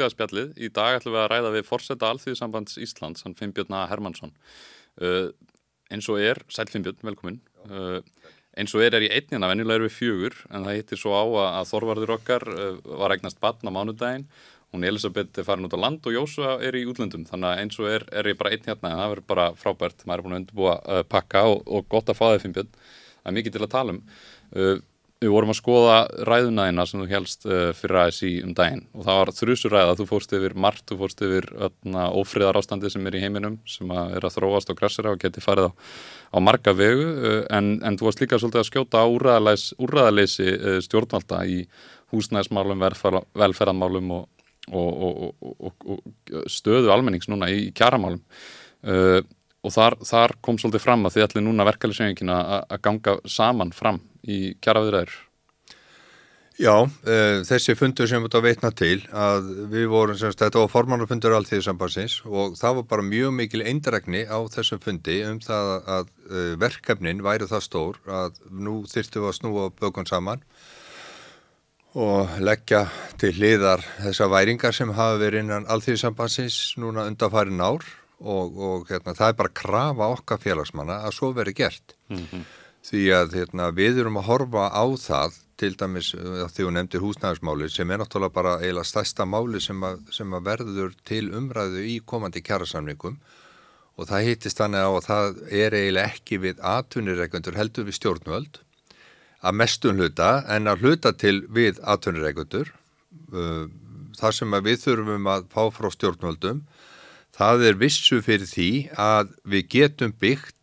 Velkomin í Unglega spjallið. Í dag ætlum við að ræða við Forsetta Alþjóðsambands Íslands, hann Finnbjörn A. Hermansson. Uh, eins og er, sæl Finnbjörn, velkomin. Uh, eins og er er í einnina, venjulega er við fjögur, en það hittir svo á að Þorvarður okkar uh, var eignast batn á mánudaginn. Hún Elisabeth er farin út á land og Jósua er í útlöndum, þannig að eins og er er ég bara einn hérna, en það verður bara frábært. Maður er búin að undirbúa uh, pakka og, og gott að fá þig Finnbjörn. Það er mikið til að tala um. Uh, Við vorum að skoða ræðunæðina sem þú helst uh, fyrir aðeins í um daginn. Og það var þrjusuræða, þú fórst yfir margt, þú fórst yfir ófriðar ástandi sem er í heiminum sem að er að þróast og grassera og geti farið á, á marga vegu uh, en, en þú varst líka svolítið að skjóta á úræðaleysi uh, stjórnvalda í húsnæðismálum, velferðanmálum og, og, og, og stöðu almennings núna í kjaramálum. Uh, og þar, þar kom svolítið fram að þið ætli núna verkefælisengina að ganga saman fram í kjaraviðræður? Já, uh, þessi fundur sem þetta veitna til að við vorum semst, þetta var formannafundur allþýðu sambansins og það var bara mjög mikil eindregni á þessum fundi um það að uh, verkefnin væri það stór að nú þyrftum við að snúa bökun saman og leggja til hliðar þessa væringar sem hafa verið innan allþýðu sambansins núna undanfærin ár og, og hérna, það er bara að krafa okkar félagsmanna að svo veri gert. Mm -hmm því að hérna, við erum að horfa á það til dæmis uh, því hún nefndir húsnæðismáli sem er náttúrulega bara eiginlega stærsta máli sem að, sem að verður til umræðu í komandi kjærasamningum og það hittist þannig á að það er eiginlega ekki við atvinnireikundur heldur við stjórnvöld að mestun hluta en að hluta til við atvinnireikundur uh, það sem við þurfum að fá frá stjórnvöldum. Það er vissu fyrir því að við getum byggt eh,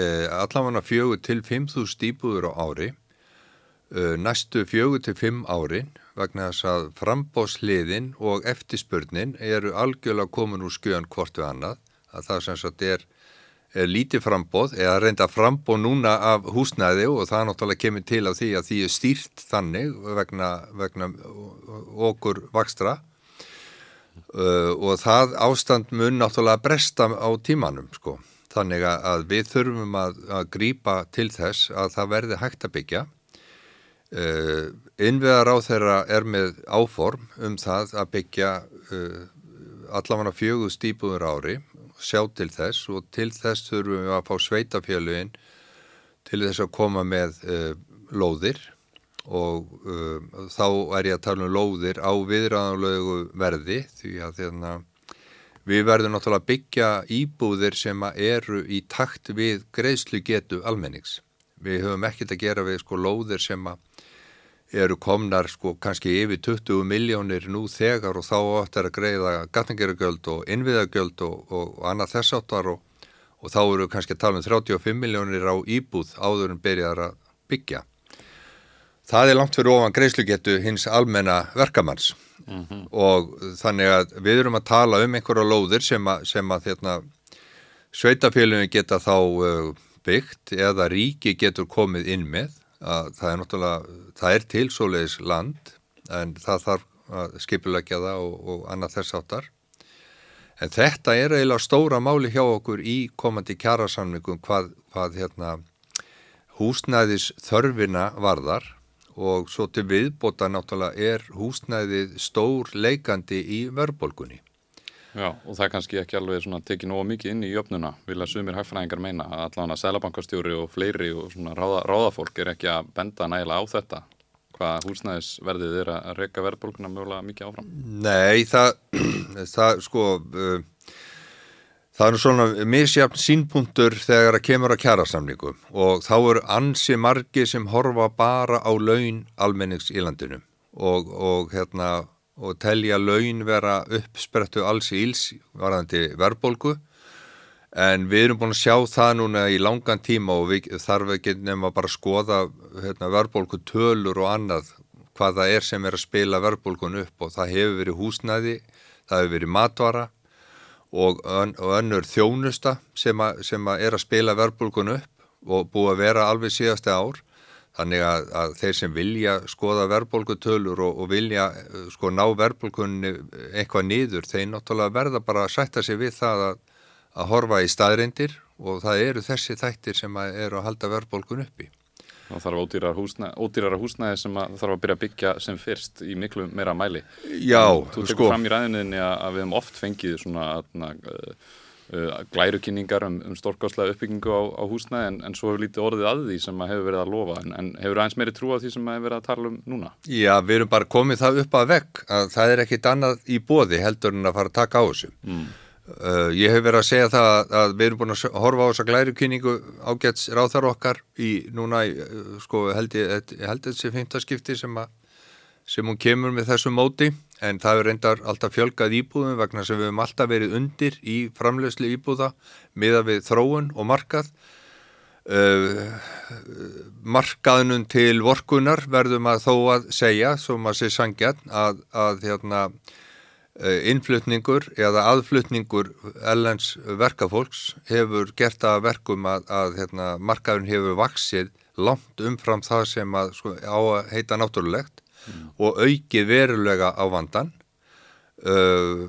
allavega fjögur til 5.000 íbúður á ári. Eh, næstu fjögur til 5 árin vegna þess að frambóðsliðin og eftirspurnin eru algjörlega komin úr skjöðan hvort við annað. Að það sem sagt er, er lítið frambóð eða reynda frambóð núna af húsnæði og það náttúrulega kemur til af því að því er stýrt þannig vegna, vegna okkur vakstra uh, og það ástand mun náttúrulega bresta á tímanum sko Þannig að við þurfum að, að grýpa til þess að það verði hægt að byggja. Uh, innviðar á þeirra er með áform um það að byggja uh, allafanna fjögur stýpuður ári, sjá til þess og til þess þurfum við að fá sveitafjölugin til þess að koma með uh, lóðir og þá er ég að tala um lóðir á viðræðanlegu verði því að þérna Við verðum náttúrulega að byggja íbúðir sem eru í takt við greiðslu getu almennings. Við höfum ekkert að gera við sko lóðir sem eru komnar sko kannski yfir 20 miljónir nú þegar og þá átt er að greiða gatningerugjöld og innviðagjöld og, og, og annað þess áttar og, og þá eru kannski að tala um 35 miljónir á íbúð áður en byrjar að byggja. Það er langt fyrir ofan greiðslu getu hins almenna verkamanns mm -hmm. og þannig að við erum að tala um einhverja lóðir sem að, sem að hérna, sveitafélagin geta þá uh, byggt eða ríki getur komið inn með það er náttúrulega, það er tilsóleis land en það þarf að skipilegja það og, og annað þess áttar en þetta er eiginlega stóra máli hjá okkur í komandi kjærasamningum hvað, hvað hérna húsnæðis þörfina varðar og svo til viðbota náttúrulega er húsnæðið stór leikandi í verðbólgunni. Já, og það er kannski ekki alveg svona tekið nógu mikið inn í jöfnuna, vilja sumir hægfræðingar meina að allavega selabankastjóri og fleiri og svona ráða, ráðafólk er ekki að benda nægilega á þetta hvað húsnæðisverðið er að reyka verðbólguna mögulega mikið áfram? Nei, það, það sko... Uh, Það er svona misjafn sínpunktur þegar að kemur að kjærasamlingum og þá eru ansi margi sem horfa bara á laun almennings í landinu og, og, hérna, og telja laun vera uppsprettu alls í íls varðandi verðbólgu. En við erum búin að sjá það núna í langan tíma og við þarfum ekki nefn að bara skoða hérna, verðbólgu tölur og annað hvað það er sem er að spila verðbólgun upp og það hefur verið húsnæði, það hefur verið matvara og, ön, og önnur þjónusta sem, a, sem a er að spila verbulgun upp og búið að vera alveg síðaste ár. Þannig að, að þeir sem vilja skoða verbulgutölur og, og vilja eh, sko ná verbulgunni eitthvað nýður, þeir náttúrulega verða bara að sætta sig við það að, að horfa í staðrindir og það eru þessi þættir sem eru að halda verbulgun uppi Það þarf ódýrar húsnæði, ódýrar húsnæði sem þarf að byrja að byggja sem fyrst í miklu meira mæli. Já, Þú tekur sko. fram í ræðinni að, að við hefum oft fengið svona uh, uh, glærukynningar um, um stórkáslega uppbyggingu á, á húsnæði en, en svo hefur lítið orðið að því sem að hefur verið að lofa en, en hefur aðeins meiri trú á því sem að hefur verið að tala um núna? Já, við erum bara komið það upp að vekk að það er ekkit annað í bóði heldur en að fara að taka á þessu. Mm. Uh, ég hef verið að segja það að, að við erum búin að horfa á þessa glærukynningu ágæts ráþar okkar í núna, í, uh, sko, held ég, ég held þessi fymtaskipti sem, sem hún kemur með þessu móti en það er reyndar alltaf fjölgað íbúðum vegna sem við höfum alltaf verið undir í framlegslu íbúða miða við þróun og markað. Uh, markaðnum til vorkunar verðum að þó að segja, svo maður sé sangjarn, að, að hérna, eh, innflutningur eða aðflutningur ellens verkafólks hefur gert að verkum að, að hérna, markaðurinn hefur vaksið langt umfram það sem að, sko, á að heita náttúrulegt og aukið verulega á vandan uh,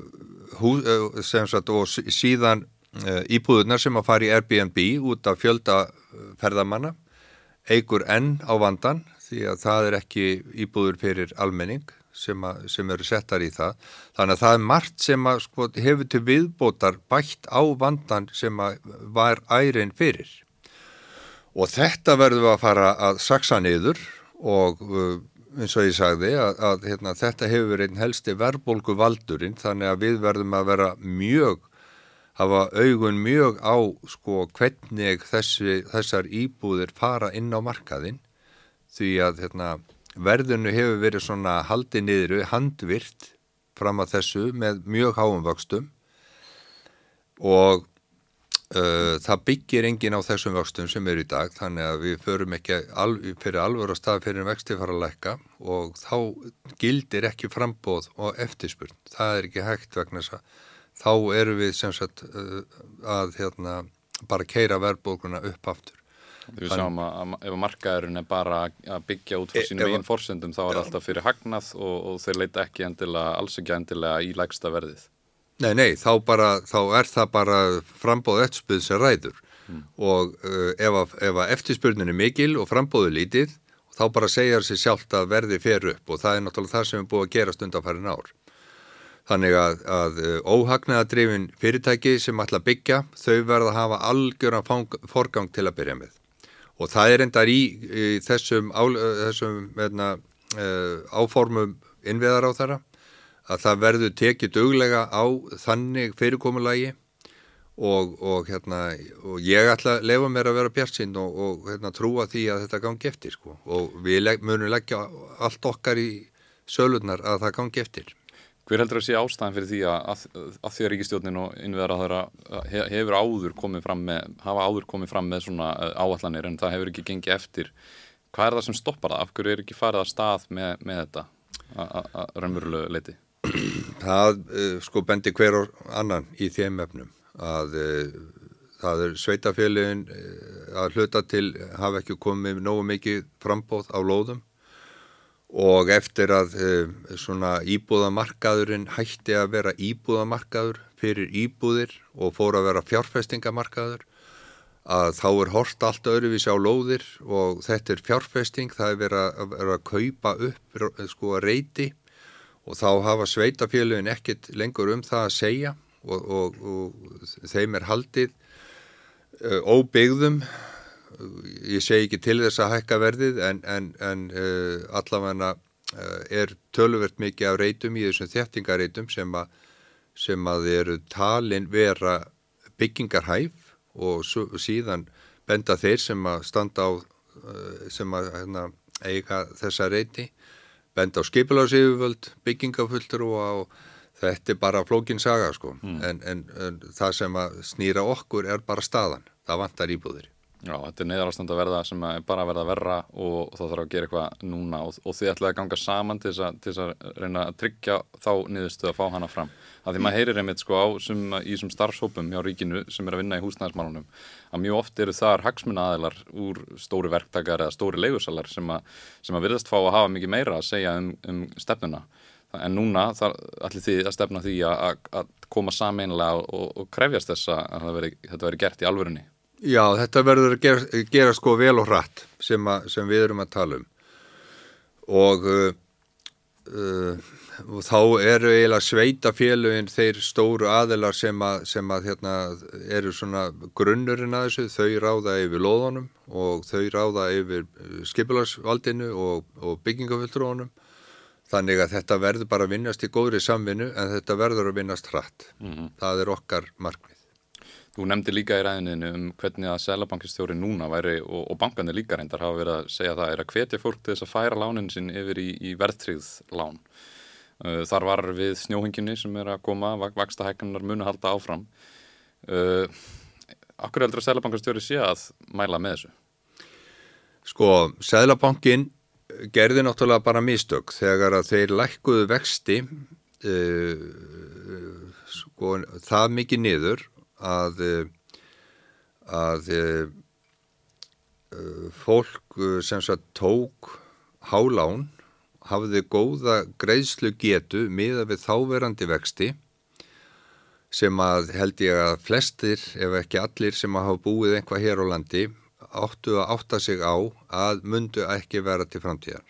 hú, uh, sem sagt og sí- síðan uh, íbúðunar sem að fara í Airbnb út af fjölda uh, ferðamanna eigur enn á vandan því að það er ekki íbúður fyrir almenning sem, að, sem eru settar í það. Þannig að það er margt sem að, sko, hefur til viðbótar bætt á vandan sem var ærin fyrir. Og þetta verðum við að fara að saksa niður og uh, eins og ég sagði að, að hérna, þetta hefur verið einn helsti verðbólgu valdurinn þannig að við verðum að vera mjög hafa augun mjög á sko hvernig þessi, þessar íbúðir fara inn á markaðinn því að hérna, verðinu hefur verið svona haldið niður handvirt fram að þessu með mjög háum vöxtum og uh, það byggir engin á þessum vöxtum sem eru í dag þannig að við förum ekki al, fyrir alvöru að stað fyrir vexti fara að lækka og þá gildir ekki frambóð og eftirspurn. Það er ekki hægt vegna þess að þá eru við sem sagt uh, að hérna, bara keira verðbókuna upp aftur. Við sjáum að, ef að markaðurinn er bara að byggja út frá E- sínum eigin forsendum þá er alltaf fyrir hagnað og, og þeir leita ekki endilega, alls ekki endilega í lægsta verðið. Nei, nei, þá, bara, þá er það bara frambóð eftirspurn sem ræður og uh, ef, að, ef að eftirspurnin er mikil og frambóðu lítið þá bara segjar sér sjálft að verði fer upp og það er náttúrulega það sem er búið að gera stundarfærin ár. Þannig að, að uh, óhagnaðadrifin fyrirtæki sem ætla að byggja, þau verða að hafa algjöran forgang til að byrja með. Og það er endar í, í þessum, á, þessum meðna, uh, áformum innviðar á þeirra að það verður tekið duglega á þannig fyrirkomulagi og, og, hérna, og ég ætla að lefa mér að vera bjarsinn og, og hérna, trúa því að þetta gangi eftir sko. og við munum leggja allt okkar í sölurnar að það gangi eftir. Hver heldur að sé ástæðan fyrir því að, að, því að ríkistjórnin og að þeirra hefur áður komið fram með, hafa áður komið fram með svona uh, áallanir en það hefur ekki gengið eftir. Hvað er það sem stoppar það? Af hverju er ekki farið að stað með, með þetta að raunverulegu leiti? Það uh, sko bendi hver og annan í þeim efnum að það er sveitafélagin að hluta til hafa ekki komið nógu mikið frambóð á lóðum og eftir að uh, svona íbúðamarkaðurinn hætti að vera íbúðamarkaður fyrir íbúðir og fór að vera fjárfestingamarkaður að þá er hort allt öðruvísi á lóðir og þetta er fjárfesting, það er verið að, vera að kaupa upp sko að reyti og þá hafa sveitafélagin ekkit lengur um það að segja og, og, og þeim er haldið uh, óbyggðum ég segi ekki til þess að hækka verðið en, en, en uh, allavega uh, er töluvert mikið af reytum í þessum þjættingarreitum sem, sem að eru talin vera byggingarhæf og svo, síðan benda þeir sem að standa á uh, sem að hérna, eiga þessa reyti benda á skipilásifuvöld, byggingafulltur og þetta er bara flókin saga sko mm. en, en, en það sem að snýra okkur er bara staðan, það vantar íbúðir. Já, þetta er neyðarastand að verða sem er bara að verða verra og það þarf að gera eitthvað núna og, og þið ætlaði að ganga saman til þess að, reyna að tryggja þá niðurstuð að fá hana fram. Að því maður heyrir einmitt sko á sem, í þessum starfshópum hjá ríkinu sem er að vinna í húsnæðismálunum að mjög oft eru þar hagsmuna aðilar úr stóri verktakar eða stóri leigursalar sem, sem að virðast fá að hafa mikið meira að segja um, um stefnuna. En núna þar ætli þið að stefna því að, að koma sameinlega og, og krefjast þess að þetta veri gert í alvörunni. Já, þetta verður að gera, gera sko vel og hratt sem, að, sem við erum að tala um. Og uh, uh, og þá eru eiginlega sveitafélugin þeir stóru aðilar sem að, sem að hérna, eru svona grunnurinn að þessu, þau ráða yfir loðunum og þau ráða yfir uh, skipularsvaldinu og, og byggingaföldrónum þannig að þetta verður bara að vinnast í góðri samvinnu en þetta verður að vinnast hratt. Mm -hmm. það er okkar markmið Þú nefndi líka í ræðininu um hvernig að selabankistjóri núna væri og, og bankanir líka reyndar hafa verið að segja það er að hvetja fólk til þess að færa lánin sinn yfir í, í verðtryggð lán Uh, þar var við snjóhinginni sem er að koma, vaksta hækkanar munu halda áfram. Uh, akkur heldur að Sælabankastjóri sé að mæla með þessu? Sko, Sælabankin gerði náttúrulega bara mistök þegar að þeir lækkuðu vexti uh, sko, það mikið niður að, að fólk sem sagt tók hálán hafði góða greiðslu getu miða við þáverandi vexti sem að held ég að flestir, ef ekki allir sem að hafa búið einhvað hér á landi áttu að átta sig á að mundu ekki vera til framtíðar.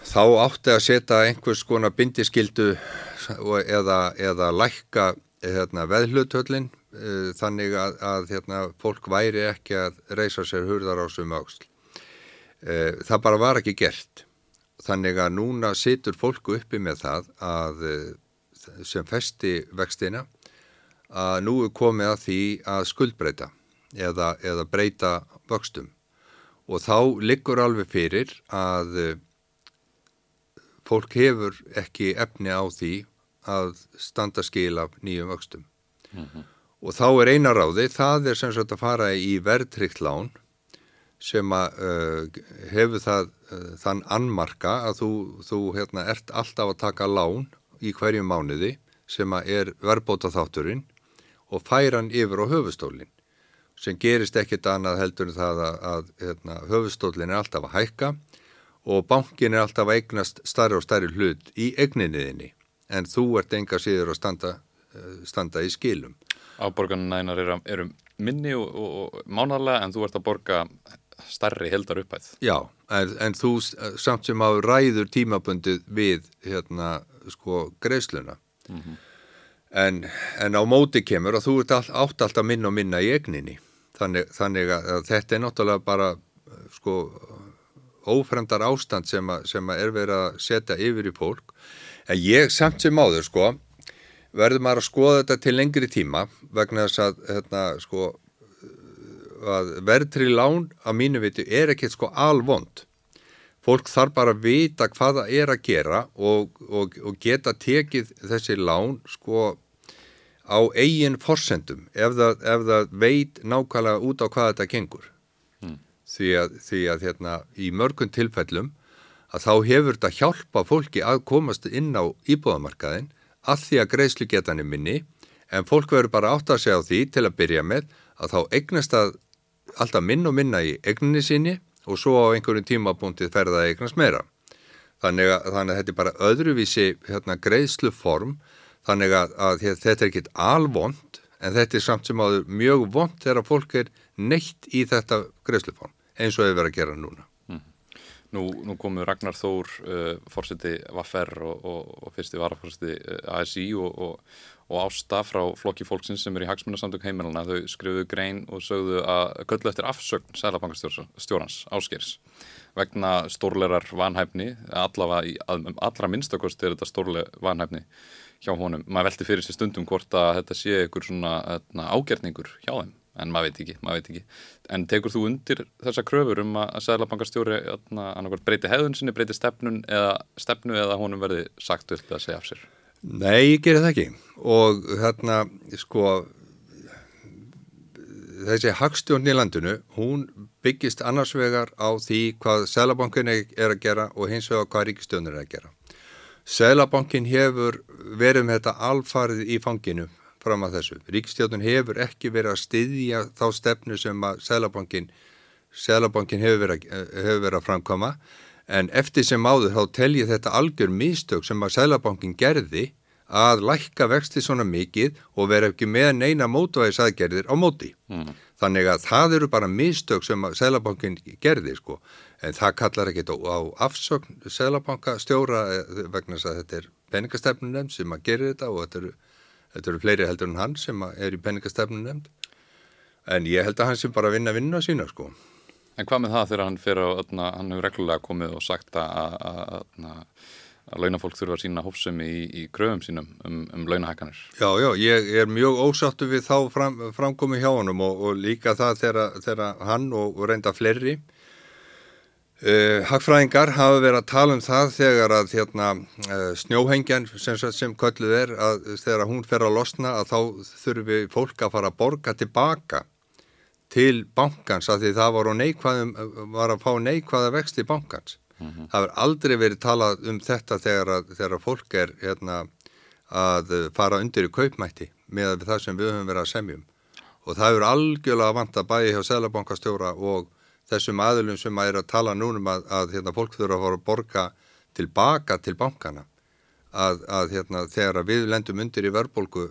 Þá átti að setja einhvers konar bindiskildu eða, eða lækka hérna, veðlutöllin uh, þannig að, að hérna, fólk væri ekki að reysa sér hurðar á sum auksl. Eh, það bara var ekki gert þannig að núna situr fólku uppi með það að eh, sem festi vextina að nú er komið að því að skuldbreyta eða, eða breyta vöxtum og þá liggur alveg fyrir að eh, fólk hefur ekki efni á því að standa skil af nýjum vöxtum mm -hmm. og þá er eina ráði, það er sem sagt að fara í verðtrykt lán sem að uh, hefur það, uh, þann annmarka að þú, þú hérna, ert alltaf að taka lán í hverju mánuði sem að er verbóta þátturinn og færa hann yfir á höfustólinn sem gerist ekkit annað heldur en það að, að hérna, höfustólinn er alltaf að hækka og bankin er alltaf að eignast starri og starri hlut í egninniðinni en þú ert enga síður að standa, uh, standa í skilum. Áborgarnænar eru, eru minni og, og, og mánarlega en þú ert að borga starri heldar uppæð. Já, en, en þú samt sem á ræður tímabundið við hérna sko greiðsluna mm -hmm. en, en á móti kemur að þú ert all, átt alltaf minna og minna í egninni þannig, þannig að þetta er náttúrulega bara sko ófremdar ástand sem, a, sem að er verið að setja yfir í fólk en ég samt sem áður sko verður maður að skoða þetta til lengri tíma vegna þess að hérna sko að verðtri lán að mínu viti er ekkert sko alvond fólk þarf bara að vita hvað það er að gera og, og, og geta tekið þessi lán sko á eigin forsendum ef það, ef það veit nákvæmlega út á hvað þetta gengur mm. því að, því að hérna, í mörgum tilfellum að þá hefur þetta hjálpa fólki að komast inn á íbúðamarkaðin að því að greiðslu geta hann er minni en fólk verður bara átt að segja á því til að byrja með að þá eignast að alltaf minn og minna í egninni síni og svo á einhverjum tímabúntið ferða að eignast meira. Þannig að, þannig að þetta er bara öðruvísi hérna, greiðslu form þannig að, að þetta er ekkit alvond en þetta er samt sem áður mjög vond þegar fólk er neitt í þetta greiðslu form eins og hefur verið að gera núna. Nú, nú komu Ragnar Þór, uh, fórseti Vaffer og, og, og fyrsti varafórseti uh, ASI og, og ásta frá flokki fólksins sem er í hagsmunarsamtök heimilana þau skrifuðu grein og sögðu að köllu eftir afsögn sælabankastjórans áskers vegna stórlerar vanhæfni. Allavega í allra minnstakost er þetta stórlega vanhæfni hjá honum. Maður velti fyrir sér stundum hvort að þetta sé einhver svona hérna, ágerningur hjá þeim en maður veit ekki, maður veit ekki. En tekur þú undir þessa kröfur um að sælabankastjóri hérna, breyti hefðun sinni, breyti stefnu eða, stefnu eða honum verði sagt upp að segja af sér? Nei, ég gerir það ekki. Og hérna sko þessi hagstjórn í landinu hún byggist annars vegar á því hvað Sælabankin er að gera og hins vegar hvað Ríkistjónur er að gera. Sælabankin hefur verið með þetta alfarið í fanginu fram að þessu. Ríkistjónun hefur ekki verið að styðja þá stefnu sem að Sælabankin Sælabankin hefur verið, hefur verið að framkama en eftir sem áður þá telji þetta algjör mistök sem að Sælabankin gerði að lækka vexti svona mikið og vera ekki með neina mótvæðis aðgerðir á móti. Mm. Þannig að það eru bara mistök sem Sælabankin gerði sko en það kallar ekkit á, á afsögn Sælabankastjóra eh, vegna þess að þetta er peningastefnunemnd sem að gera þetta og þetta eru, þetta eru fleiri heldur en hann sem er í peningastefnunemnd en ég held að hann sem bara vinna vinna sína sko. En hvað með það þegar hann fyrir að hann hefur reglulega komið og sagt að, að, launafólk þurfa að sína hófsum í, í gröfum sínum um, um launahækkanir. Já, já, ég er mjög ósáttu við þá fram, framkomi hjá honum og, og líka það þegar hann og, og reynda fleiri uh, hagfræðingar hafa verið að tala um það þegar að hérna, uh, snjóhengjan sem, sem kölluð er að þegar hún fer að losna að þá þurfi fólk að fara að borga tilbaka til bankans að því það var, var að fá neikvæða vext í bankans Mm -hmm. Það hefur aldrei verið talað um þetta þegar að, þegar að fólk er hérna, að fara undir í kaupmætti með það sem við höfum verið að semjum og það hefur algjörlega vant að bæja hjá Sælabankastjóra og þessum aðlum sem að er að tala núnum að, að hérna, fólk þurfa að fara að borga tilbaka til bankana að, að hérna, þegar við lendum undir í verðbólku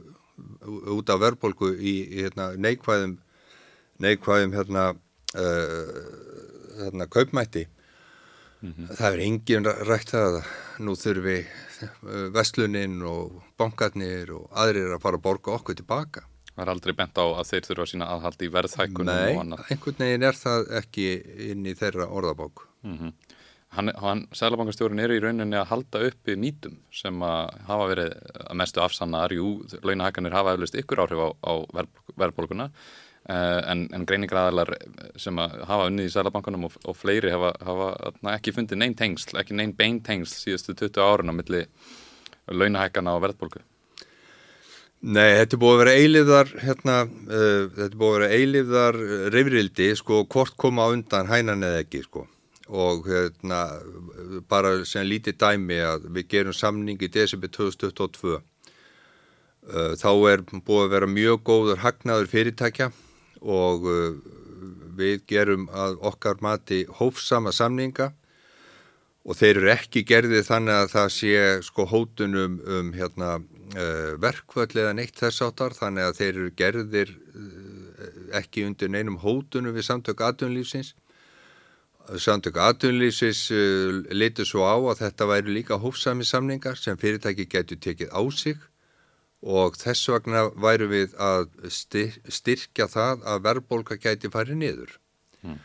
út af verðbólku í, í hérna, neikvæðum neikvæðum hérna, uh, hérna kaupmætti Mm -hmm. Það er engin rætt að nú þurfi uh, vestluninn og bankarnir og aðrir að fara að borga okkur tilbaka. Það er aldrei bent á að þeir þurfa að sína aðhald í verðhækunum Nei, og annað. Nei, einhvern veginn er það ekki inn í þeirra orðabók. Mm -hmm. Hann, hann Sælabankastjórun eru í rauninni að halda uppi mýtum sem að hafa verið að mestu afsannar, jú, launahækanir hafa eflust ykkur áhrif á, á verðbólguna Eh, en, en greiningraðalar sem hafa unnið í Sælabankunum og, og fleiri hafa, hafa ekki fundið neinn tengsl, ekki neinn bein tengsl síðustu 20 árun á milli launahækana og verðbólku. Nei, þetta er búið að vera eilifðar hérna, uh, þetta er búið að vera eilifðar reyfrildi, sko, hvort koma undan hænan eða ekki, sko. Og hérna, bara sem lítið dæmi að við gerum samning í desember 2022 uh, þá er búið að vera mjög góður hagnaður fyrirtækja og uh, við gerum að okkar mati hófsama samninga. Og þeir eru ekki gerðið þannig að það sé sko hótunum um hérna verkvöld eða neitt þess áttar þannig að þeir eru gerðir uh, ekki undir neinum hótunum við samtök aðdunlýfsins samtök aðdunlýfsins litur svo á að þetta væri líka hófsami samningar sem fyrirtæki getur tekið á sig og þess vegna væru við að styrkja það að verðbólka gæti farið niður. Mm.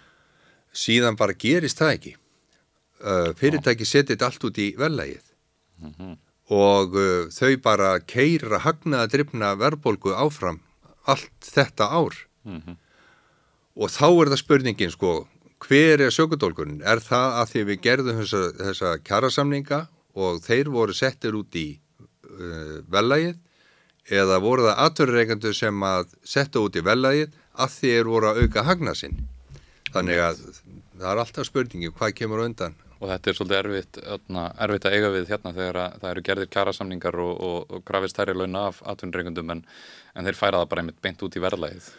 Síðan bara gerist það ekki. Fyrirtæki setið allt út í vellægið mm -hmm. Og uh, þau bara keira hagnaða drifna verðbólku áfram allt þetta ár. Mm -hmm. Og þá er það spurningin sko, hver er sökudólkurinn? Er það að því við gerðum þessa, þessa kjærasamninga og þeir voru settir út í uh, vellægið eða voru það aðtörureikandur sem að setja út í velagið að er voru að auka hagna sinn. Þannig að það er alltaf spurningi hvað kemur undan. Og þetta er svolítið erfitt, öfna, erfitt að eiga við hérna þegar það eru gerðir kjærasamningar og, og, og grafist þærri launa af aðtörureikandum en, en þeir færa það bara einmitt beint út í verðlagið.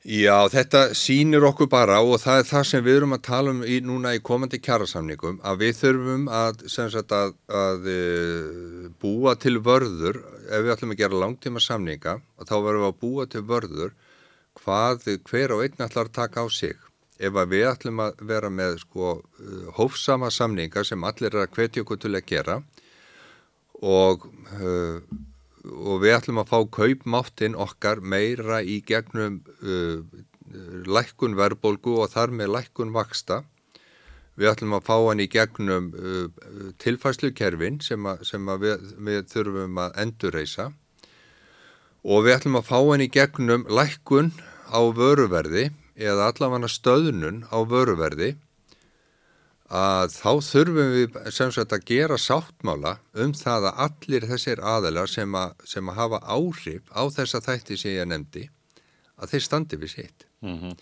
Já, þetta sínir okkur bara og það er það sem við erum að tala um í, núna í komandi kjærasamningum að við þurfum að, sagt, að, að e, búa til vörður ef við ætlum að gera langtíma samninga og þá verðum við að búa til vörður hvað hver og einn ætlar að taka á sig. Ef við ætlum að vera með sko, hófsama samninga sem allir er að hvetja okkur til að gera og uh, og við ætlum að fá kaupmáttinn okkar meira í gegnum uh, lækkun verðbólgu og þar með lækkun vaksta. Við ætlum að fá hann í gegnum uh, tilfæslukerfin sem, a, sem að við, við þurfum að endurreysa og við ætlum að fá hann í gegnum lækkun á vöruverði eða allavega stöðnun á vöruverði að þá þurfum við sem sagt að gera sáttmála um það að allir þessir aðelar sem að, sem að hafa áhrif á þessa þætti sem ég nefndi að þeir standi við sitt mm -hmm.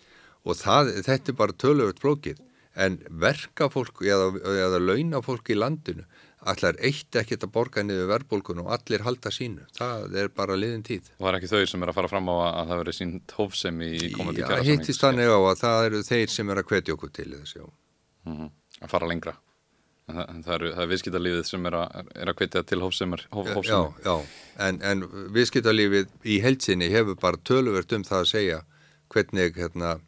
og það, þetta er bara töluvert flókið en verkafólk eða, eða launafólk í landinu allar eitt ekkert að borga niður verðbólkun og allir halda sínu, það er bara liðin tíð. Og það er ekki þau sem er að fara fram á að það veri sín hófsem í komandi kjæra? Já, hittist þannig á að það eru þeir sem er að hvetja okkur til þess, já. Mm -hmm að fara lengra en það, það er, er viðskiptalífið sem er að, er að kveitja til hófsemar hóf, Já, já, en, en viðskiptalífið í heilsinni hefur bara töluvert um það að segja hvernig, hérna,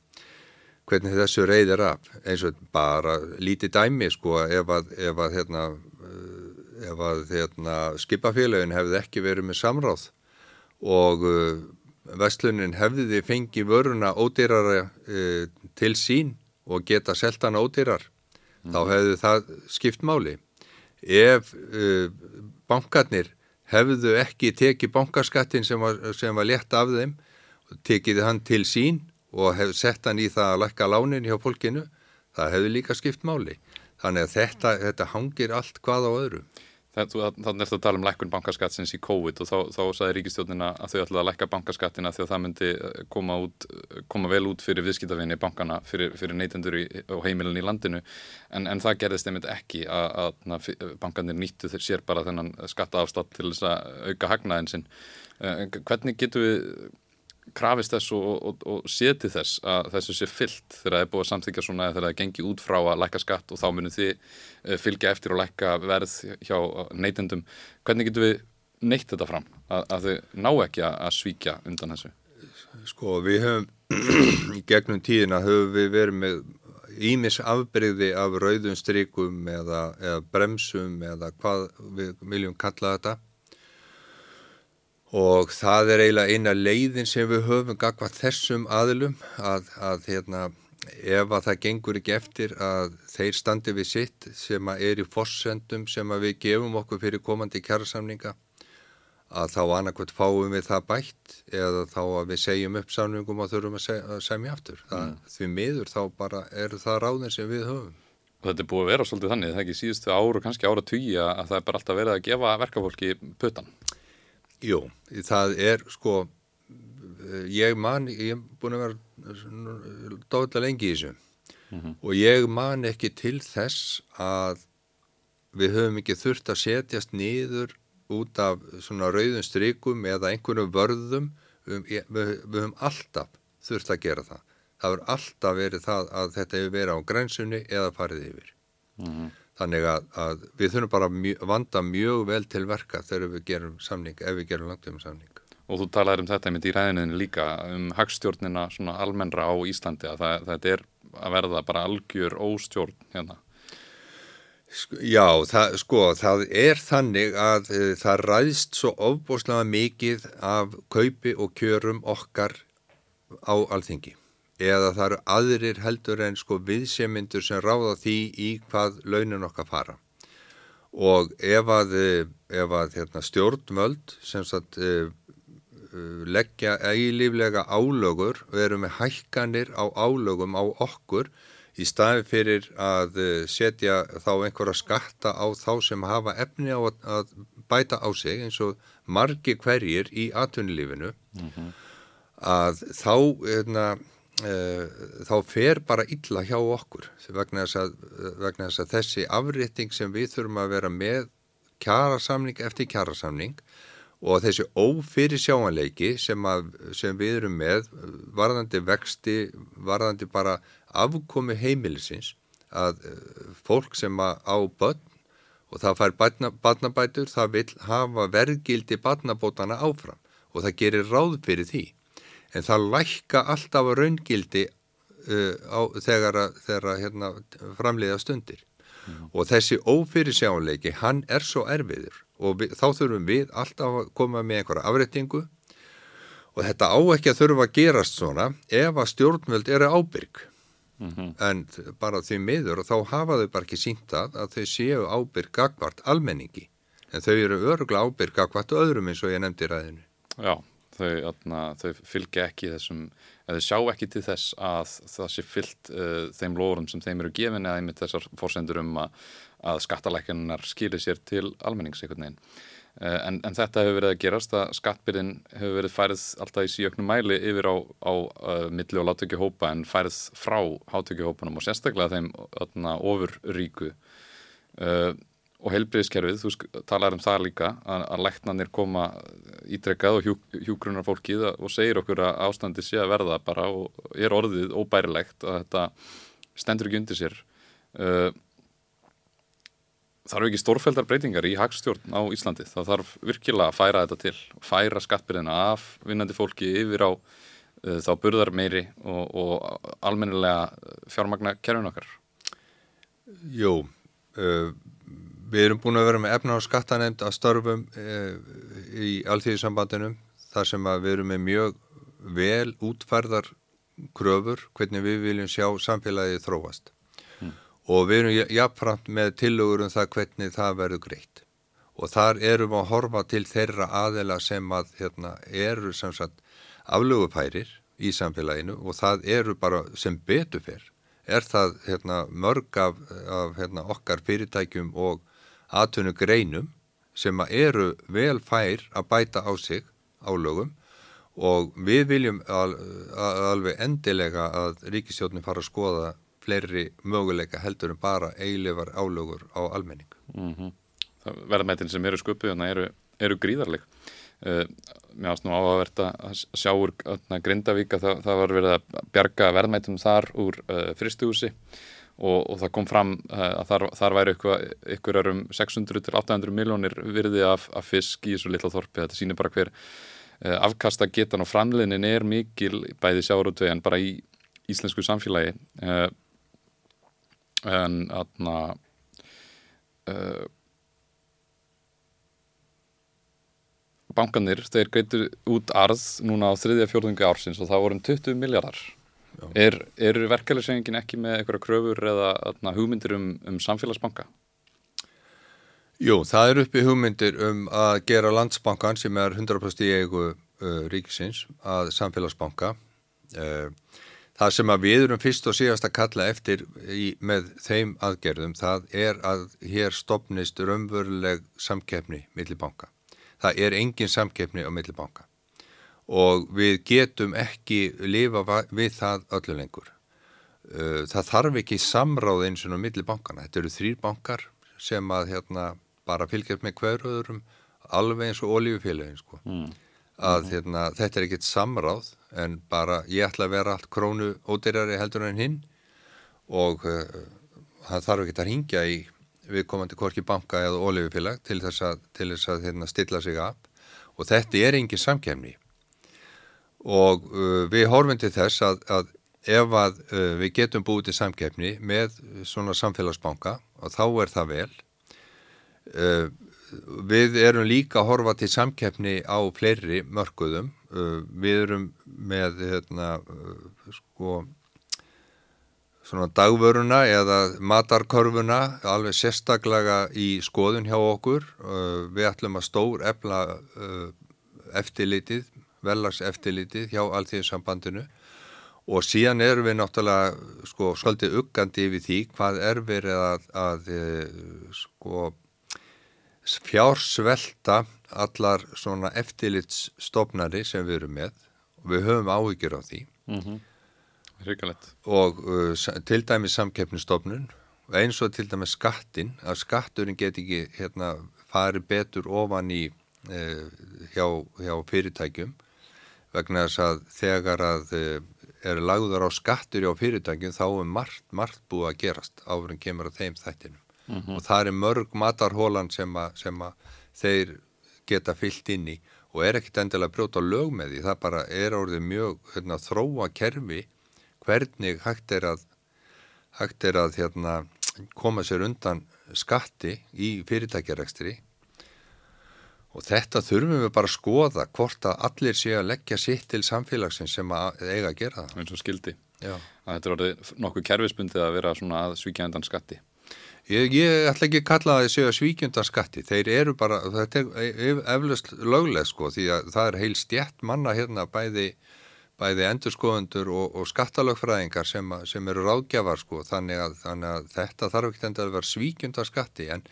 hvernig þessu reyðir af eins og bara lítið dæmi sko ef að, ef að, hérna, ef að hérna, skipafélagin hefði ekki verið með samráð og uh, vestlunin hefði fengið vöruna ódýrara uh, til sín og geta seltana ódýrar mm. þá mhm. hefði það skipt máli ef uh, bankarnir hefðu ekki tekið bankaskattin sem var, sem var lett af þeim tekið hann til sín og hefði sett hann í það að lakka lánin hjá fólkinu það hefði líka skipt máli þannig að þetta, þetta hangir allt hvað á öðru Þannig er þetta að tala um lækkun bankaskattsins í COVID og þá, þá saði ríkistjónina að þau ætlaði að lækka bankaskattina því að það myndi eh, koma, út, koma vel út fyrir viðskiptafinni bankana fyrir, fyrir neytendur í, og heimilin í landinu en, en það gerðist einmitt ekki að, að bankanir nýttu sér bara þennan skattaafstátt til þess að auka hagnaðin sinn. Eh, hvernig getur við krafist þess og, og, og seti þess að þessu sé fyllt þegar það er búið að samþykja svona þegar það gengið út frá að lækka skatt og þá munum þið eh, fylgja eftir og lækka verð hjá neytendum. Hvernig getur við neytt þetta fram að, að þau ná ekki að svíkja undan þessu? Sko við höfum gegnum tíðina höfum við verið með ímis afbreyði af rauðum strykum eða, eða bremsum eða hvað við viljum kalla þetta og það er eiginlega eina leiðin sem við höfum gagvað þessum aðlum að, að hérna, ef að það gengur ekki eftir að þeir standi við sitt sem að er í fossendum sem að við gefum okkur fyrir komandi kjærasamninga að þá annarkvæmt fáum við það bætt eða þá að við segjum upp samningum og þurfum að, semja aftur. Það, mm. Því miður þá bara er það ráðin sem við höfum. Og þetta er búið að vera svolítið þannig, það er ekki síðustu áru, kannski ára tugi að það er bara alltaf verið að gefa verkafólki puttan. Jú, það er sko, ég man, ég hef búin að vera dóðlega lengi í þessu mm -hmm. og ég man ekki til þess að við höfum ekki þurft að setjast nýður út af svona rauðum strykum eða einhvern vörðum, við, við, við höfum alltaf þurft að gera það. Það verður alltaf verið það að þetta hefur verið á grænsunni eða farið yfir. Mm -hmm. Þannig að, að við þurfum bara mjö, vanda mjög vel til verka þegar við gerum samning, ef við gerum langt um samning. Og þú talaður um þetta í ræðinni líka, um hagstjórnina svona almennra á Íslandi, að það, þetta er að verða bara algjör óstjórn hérna. Já, það, sko, það er þannig að e, það ræðst svo ofbúslega mikið af kaupi og kjörum okkar á alþingi eða það eru aðrir heldur en sko viðsemindur sem ráða því í hvað launin okkar fara og ef að, ef að hérna, stjórnmöld sem sagt uh, leggja eigilíflega álögur og eru með hækkanir á álögum á okkur í staði fyrir að setja þá einhverja skatta á þá sem hafa efni á að, að bæta á sig eins og margi hverjir í atvinnulífinu mm -hmm. að þá hérna Eh, þá fer bara illa hjá okkur vegna þess, að, vegna þess að þessi afrétting sem við þurfum að vera með kjærasamning eftir kjærasamning og þessi ófyrir sjáanleiki sem, að, sem við erum með varðandi vexti, varðandi bara afkomi heimilisins að eh, fólk sem á börn og það fær badnabætur það vil hafa verðgildi badnabótana áfram og það gerir ráð fyrir því en það lækka alltaf raungildi uh, á, þegar, þegar hérna, framleiða stundir. Mm. og þessi ófyrirsjánleiki hann er svo erfiður. Og við, þá þurfum við alltaf að koma með einhverja afrettingu og þetta á ekki að þurfa að gerast svona ef að stjórnvöld eru ábyrg. Mm -hmm. en bara því miður og þá hafa þau bara ekki sínt að að þau séu ábyrg gagvart almenningi. En þau eru öruglega ábyrg gagvart öðrum eins og ég nefndi ræðinu Já þau, atna, þau fylgja ekki þessum, eða sjá ekki til þess að það sé fyllt uh, þeim lórum sem þeim eru gefin eða einmitt þessar fórsendur um að, að skattalækjanar skýri sér til almennings einhvern veginn. Uh, en, en þetta hefur verið að gerast að skattbyrðin hefur verið færið alltaf í síöknum mæli yfir á, á uh, milli og láttökjuhópa en færið frá hátökjuhópunum og sérstaklega þeim atna, ofur ríku. Og heilbriðskerfið, þú talar um það líka að, að læknanir koma ítrekkað og hjú, hjúgrunar fólkið og segir okkur að ástandi sé að verða bara og er orðið óbærilegt og þetta stendur ekki undir sér uh, þarf ekki stórfældar breytingar í hagstjórn á Íslandi. Það þarf virkilega að færa þetta til, færa skattbyrðina af vinnandi fólki yfir á uh, þá burðar meiri og, og almennilega fjármagna kerfin okkar. Jú, uh, við erum búin að vera með efna á skattanemnd að störfum uh, í alþýðisambandinum þar sem að við erum með mjög vel útfærðar kröfur hvernig við viljum sjá samfélagið þróast mm. og við erum jafnframt með tillögur um það hvernig það verður greitt og þar erum að horfa til þeirra aðela sem að hérna, eru sem sagt aflögupærir í samfélaginu og það eru bara sem betur fyrr er það hérna, mörg af, af hérna, okkar fyrirtækjum og aðtunum greinum sem eru vel fær að bæta á sig álögum og við viljum al, alveg endilega að ríkistjóðin fara að skoða fleiri möguleika heldur en bara eilifar álögur á almenning. Mm -hmm. Verðmættin sem eru sköpuð eru, eru gríðarleg. Uh, mér ást nú áhugavert að sjá úr Grindavík að það, það var verið að bjarga verðmættum þar úr uh, fristuhúsi og, og það kom fram uh, að þar, þar væri ykkur um 600 til 800 miljónir virði af, af fisk í þessu litla þorpi. Þetta sýnir bara hver Eh, afkasta getan og framleinin er mikil bæði sjárótvei en bara í íslensku samfélagi uh, en aðna uh, bankanir, þeir greitur út arð núna á þriðja fjórðungi ársins og það vorum 20 miljardar er, er verkefælisengin ekki með eitthvað kröfur eða aðna, hugmyndir um, um samfélagsbanka? Jú, það er uppi hugmyndir um að gera landsbankan sem er 100% í eigu uh, ríkisins að samfélagsbanka. Uh, það sem að við erum fyrst og síðast að kalla eftir í, með þeim aðgerðum það er að hér stopnist raunveruleg samkeppni millir banka. Það er engin samkeppni á millir banka og við getum ekki lifa við það öllu lengur. Það þarf ekki samráð eins og millir bankana. Þetta eru þrýr bankar sem að hérna bara fylgjast með hverjuðurum alveg eins og ólífufélagin sko. mm. að mm. hérna, þetta er ekkit samráð en bara ég ætla að vera allt krónu ódyrjari heldur en hinn og uh, það þarf ekki að ringja í viðkomandi korki banka eða ólífufélag til þess að, til þess að hérna, stilla sig af og þetta er engin samkemni og uh, við horfum til þess að, að ef að uh, við getum búið til samkemni með svona samfélagsbanka og þá er það vel. Uh, við erum líka að horfa til samkeppni á fleiri mörguðum uh, við erum með hérna, uh, sko svona dagvöruna eða matarkorfuna alveg sérstaklega í skoðun hjá okkur. Við ætlum að stór efla eftirlitið vellags eftirlitið hjá allþjóðsambandinu og síðan erum við náttúrulega sko svolítið uggandi yfir því hvað er verið að, að sko fjársvelta allar svona eftirlitsstofnari sem við erum með. Og við höfum áhyggjur á því. Mm -hmm. og uh, til dæmis samkeppnistofnun og eins og til dæmis skattin að skatturinn get ekki hérna, fari betur ofan í uh, hjá, hjá fyrirtækjum vegna þess að þegar að uh, er lagður á skattur á fyrirtækjum þá er margt, margt búið að gerast áfram kemur að þeim þættinum mm -hmm. og það er mörg matarhólan sem, sem að þeir geta fyllt inn í og er ekkit endilega að brjóta lög með því, það bara er orðið mjög hérna, þróa kerfi hvernig hægt er að, hægt er að hérna, koma sér undan skatti í fyrirtækjarekstri og þetta þurfum við bara að skoða hvort að allir sé að leggja sitt til samfélagsins sem að eiga að gera það. eins og skildi. Já. Að þetta er orðið nokkuð kerfisbundið að vera svona að svíkja undan skatti. Ég, ég ætla ekki að kalla það að segja svíkjöndarskatti, þeir eru bara, þetta er eflust lögleg sko því að það er heil stjætt manna hérna bæði, bæði endurskoðundur og, og skattalögfræðingar sem, sem eru ráðgjafar sko þannig að, þannig að þetta þarf ekki enda að vera svíkjöndarskatti en,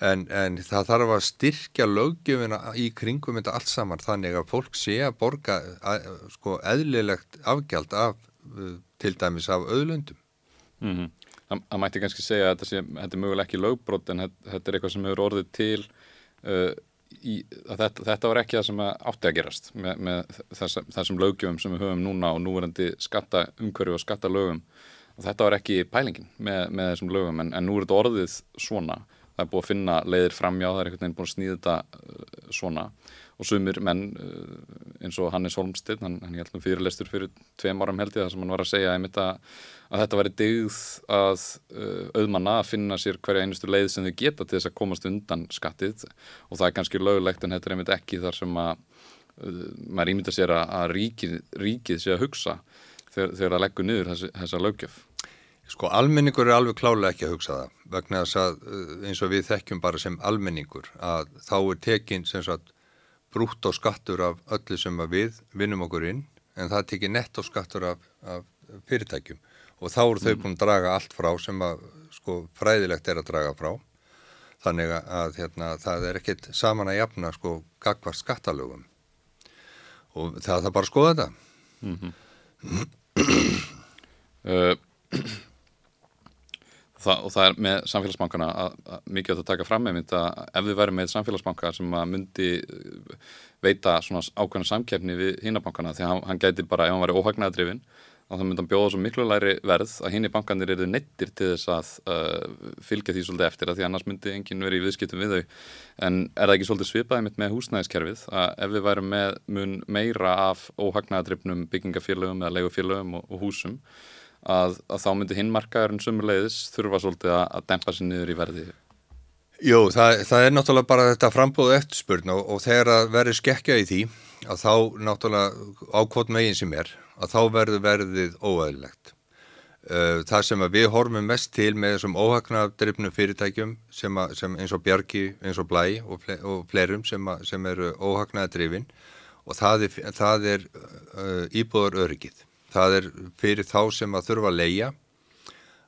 en, en það þarf að styrkja löggjöfina í kringum þetta allt saman þannig að fólk sé að borga að, sko eðlilegt afgjald af til dæmis af auðlöndum. Mm -hmm það, það mætti kannski segja að þetta, sé, þetta er möguleg ekki lögbrot en þetta, þetta er eitthvað sem hefur orðið til uh, í, þetta, þetta var ekki það sem átti að gerast með, með þess, þessum lögjöfum sem við höfum núna og núverandi skatta umhverju og skattalögum. Og þetta var ekki pælingin með, með þessum lögum en, en nú er þetta orðið svona það er búið að finna leiðir framjá, það er einhvern veginn búið að snýða þetta uh, svona og sumir menn uh, eins og Hannes Holmstedt, hann, hann held nú fyrirlestur fyrir tveim áram held ég það sem hann var að segja einmitt að, að þetta væri digð að uh, auðmanna að finna sér hverja einustu leið sem þau geta til þess að komast undan skattið og það er kannski lögulegt en þetta er einmitt ekki þar sem að maður ímynda sér að, að ríkið, ríkið sé að hugsa þegar, þegar að leggur niður þessi, þessa lögjöf. Sko almenningur er alveg klálega ekki að hugsa það vegna þess að eins og við þekkjum bara sem almenningur að þá er tekinn sem sagt brútt á skattur af öllu sem við vinnum okkur inn en það tekir nett á skattur af, af fyrirtækjum. Og þá eru þau búin að draga allt frá sem að sko fræðilegt er að draga frá. Þannig að hérna, það er ekkit saman að jafna sko gagvart skattalögum. Og það er bara að skoða þetta. Mm -hmm. uh, það, og það er með samfélagsbankana að, að mikið að taka fram með að ef við værum með samfélagsbanka sem að myndi uh, veita svona ákveðna samkeppni við hinnabankana því að hann, hann gæti bara ef hann væri óhagnæðadrifin þá myndi hann bjóða svo miklu læri verð að hinni bankanir eru nettir til þess að uh, fylgja því svolítið eftir að því annars myndi enginn verið í viðskiptum við þau. En er það ekki svolítið svipaði mitt með húsnæðiskerfið að ef við værum með mun meira af óhagnæðadrifnum byggingafélögum eða leigufélögum og, og húsum að, að þá myndi hinmarkaðurinn sumulegðis þurfa svolítið að, að dempa sér niður í verði Jú, það, það er náttúrulega bara þetta frambóðu eftirspurn og, og þegar að verður skekkja í því að þá náttúrulega ákvot megin sem er að þá verður verðið óæðilegt. Það sem við horfum mest til með þessum óhagnadrifnum fyrirtækjum sem, að, sem eins og Bjarki, eins og Blæ og, fle, og flerum sem, sem eru óhagnadrifin og það er, það er uh, íbúðar öryggið það er fyrir þá sem að þurfa að leia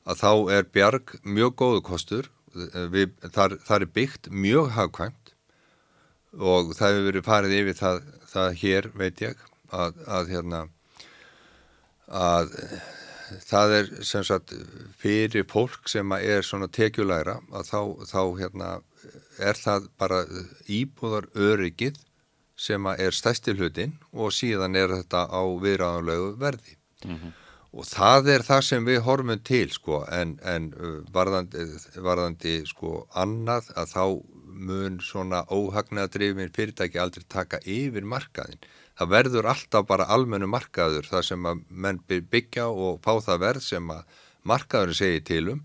að þá er bjarg mjög góðu kostur. Við, þar, þar er byggt mjög hagkvæmt og það hefur verið farið yfir það, það hér veit ég að, að hérna að það er sem sagt fyrir fólk sem er svona tekjulæra að þá, þá hérna er það bara íbúðar öryggið sem er stæstil hlutin og síðan er þetta á viðræðanlegu verði. Mm -hmm. og það er það sem við horfum til sko en, en varðandi, varðandi sko annað að þá mun svona óhagnaðadrifin fyrirtæki aldrei taka yfir markaðin það verður alltaf bara almennu markaður það sem að menn byggja og fá það verð sem að markaður segir til um.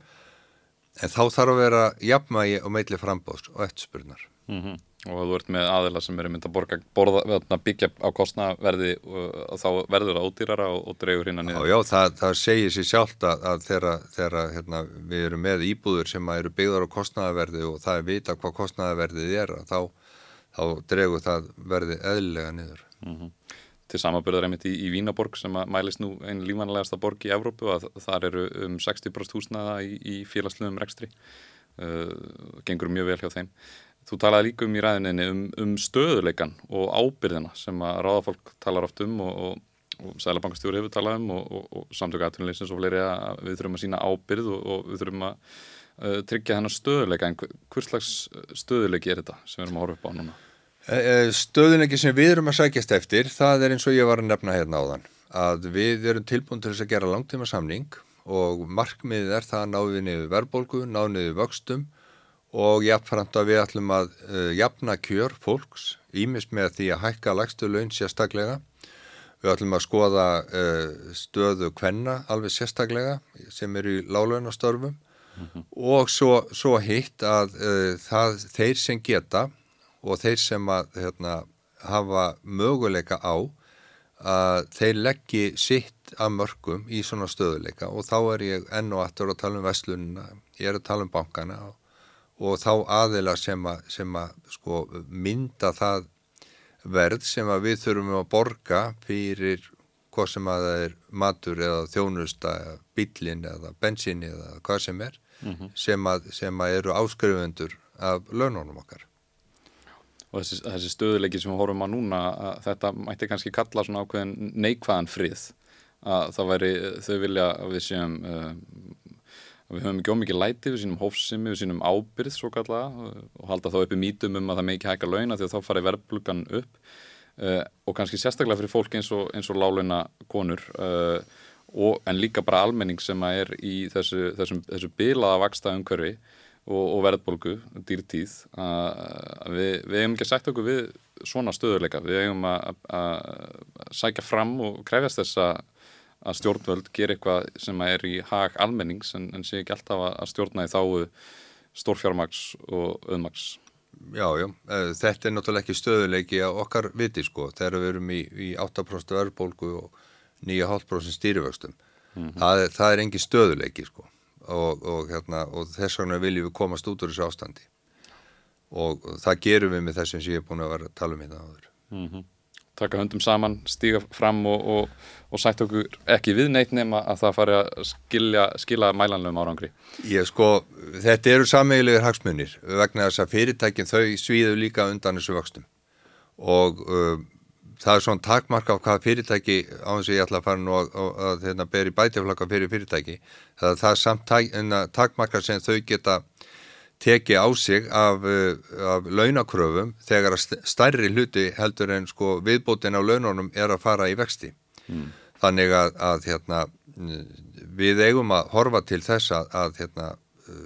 En þá þarf að vera jafnmægi og meitli frambóðs og eftirspurnar. Mm -hmm og þú ert með aðila sem eru mynd að borga, borða, byggja á kostnaverði og þá verður það ódýrara og, og dreygur hérna niður. Já, já það, það segir sér sjálft að, að þegar hérna, við erum með íbúður sem eru byggðar á kostnaverði og það er vita hvað kostnaverðið er þá, þá dreygur það verði eðlilega niður. Mm -hmm. Til samanbyrðar einmitt í, í Vínaborg sem mælist nú einn lífanlegasta borg í Evrópu að þar eru um 60% húsnaða í, í félagsluðum rekstri. Uh, gengur mjög vel hjá þeim Þú talaði líka um í ræðinni um, um stöðuleikan og ábyrðina sem að ráðafólk talar oft um og, og, og Sælabankastjóri hefur talað um og, og samtöku aðtunleysins og fleiri að við þurfum að sína ábyrð og við þurfum að uh, tryggja hennar stöðuleika. En hvers slags stöðuleiki er þetta sem við erum að horfa upp á núna? Eh, eh, stöðuleiki sem við erum að sækjast eftir, það er eins og ég var að nefna hérna á þann. Að við erum tilbúin til þess að gera langtíma samning og markmiðið er það að ná við niður verbolgu, ná niður vöxtum og jafnframt að við ætlum að uh, jafna kjör fólks, ímis með því að hækka lagstu laun sérstaklega. Við ætlum að skoða uh, stöðu kvenna alveg sérstaklega sem eru í lálaunastörfum mm -hmm. og svo, svo hitt að uh, það, þeir sem geta og þeir sem að hérna, hafa möguleika á að þeir leggji sitt að mörgum í svona stöðuleika og þá er ég enn og aftur að tala um vestlununa, ég er að tala um bankana og og þá aðila sem að, sem að sko, mynda það verð sem að við þurfum að borga fyrir hvað sem að það er matur eða þjónusta eða bílin eða bensin eða hvað sem er mm -hmm. sem, að, sem að eru áskrifundur af launónum okkar. Og þessi, þessi stöðuleiki sem við horfum á núna, þetta mætti kannski kalla svona ákveðin neikvæðan frið að það væri, þau vilja að við séum uh, við höfum ekki ómikið læti við sínum hófsimi, við sínum ábyrð svo kallaða og halda þá uppi mítum um að það með ekki hækka launa því að þá fari verðblugan upp. Uh, og kannski sérstaklega fyrir fólk eins og, og láleina konur uh, og, en líka bara almenning sem er í þessu, þessum, þessu bilaða vaksta umhverfi og, og verðbólgu, dýrtíð að við, við eigum ekki að sætta okkur við svona stöðuleika, við eigum að, að sækja fram og krefjast þess að, stjórnvöld ger eitthvað sem er í hag almennings en, en sé ekki alltaf að stjórna í þáu stórfjármaks og öðmaks Já, já, eh, þetta er náttúrulega ekki stöðuleiki að okkar viti sko, þegar við erum í, í 8% verðbólgu og 9,5% stýrivöxtum. Mm -hmm. það, það er engin stöðuleiki sko og, og, hérna, og þess vegna viljum við komast út úr þessu ástandi og það gerum við með þessum sem ég er búin að vera að tala um hérna áður mm -hmm. Takka höndum saman, stíga fram og, og, og sætt okkur ekki við neitt nema að það fari að skilja, skila mælanlegum árangri. Ég sko, þetta eru sameigilegur hagsmunir vegna þess að fyrirtækin þau svíðu líka undan þessu vöxtum. Og uh, það er svona takmarka á hvað fyrirtæki á þess að ég ætla að fara nú að, að, að hérna, beri bætjaflaka fyrir fyrirtæki það, það er samt tak, takmarka sem þau geta teki á sig af, af launakröfum þegar stærri hluti heldur en sko viðbótin á laununum er að fara í vexti mm. þannig að, að hérna, við eigum að horfa til þess að, að hérna,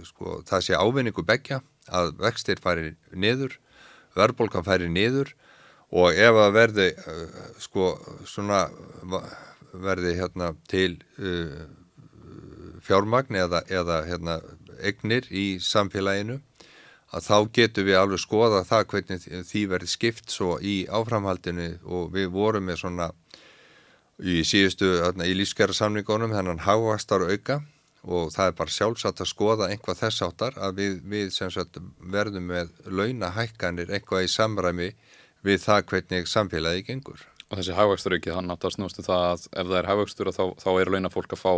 sko, það sé ávinningu begja að vextir færi niður verðbólkan færi niður og ef að verði uh, sko svona verði hérna til uh, fjármagn eða, eða hérna egnir í samfélaginu að þá getur við alveg skoða það hvernig því verði skipt svo í áframhaldinu og við vorum með svona í síðustu, í lífskjara samningunum hennan hávastar auka og það er bara sjálfsagt að skoða einhvað þess áttar að við, við sagt, verðum með launahækkanir einhvað í samræmi við það hvernig samfélagi gengur. Og þessi hafvöxtur ekki, þannig að það snústu það að ef það er hafvöxtur þá, þá er launafólk að fá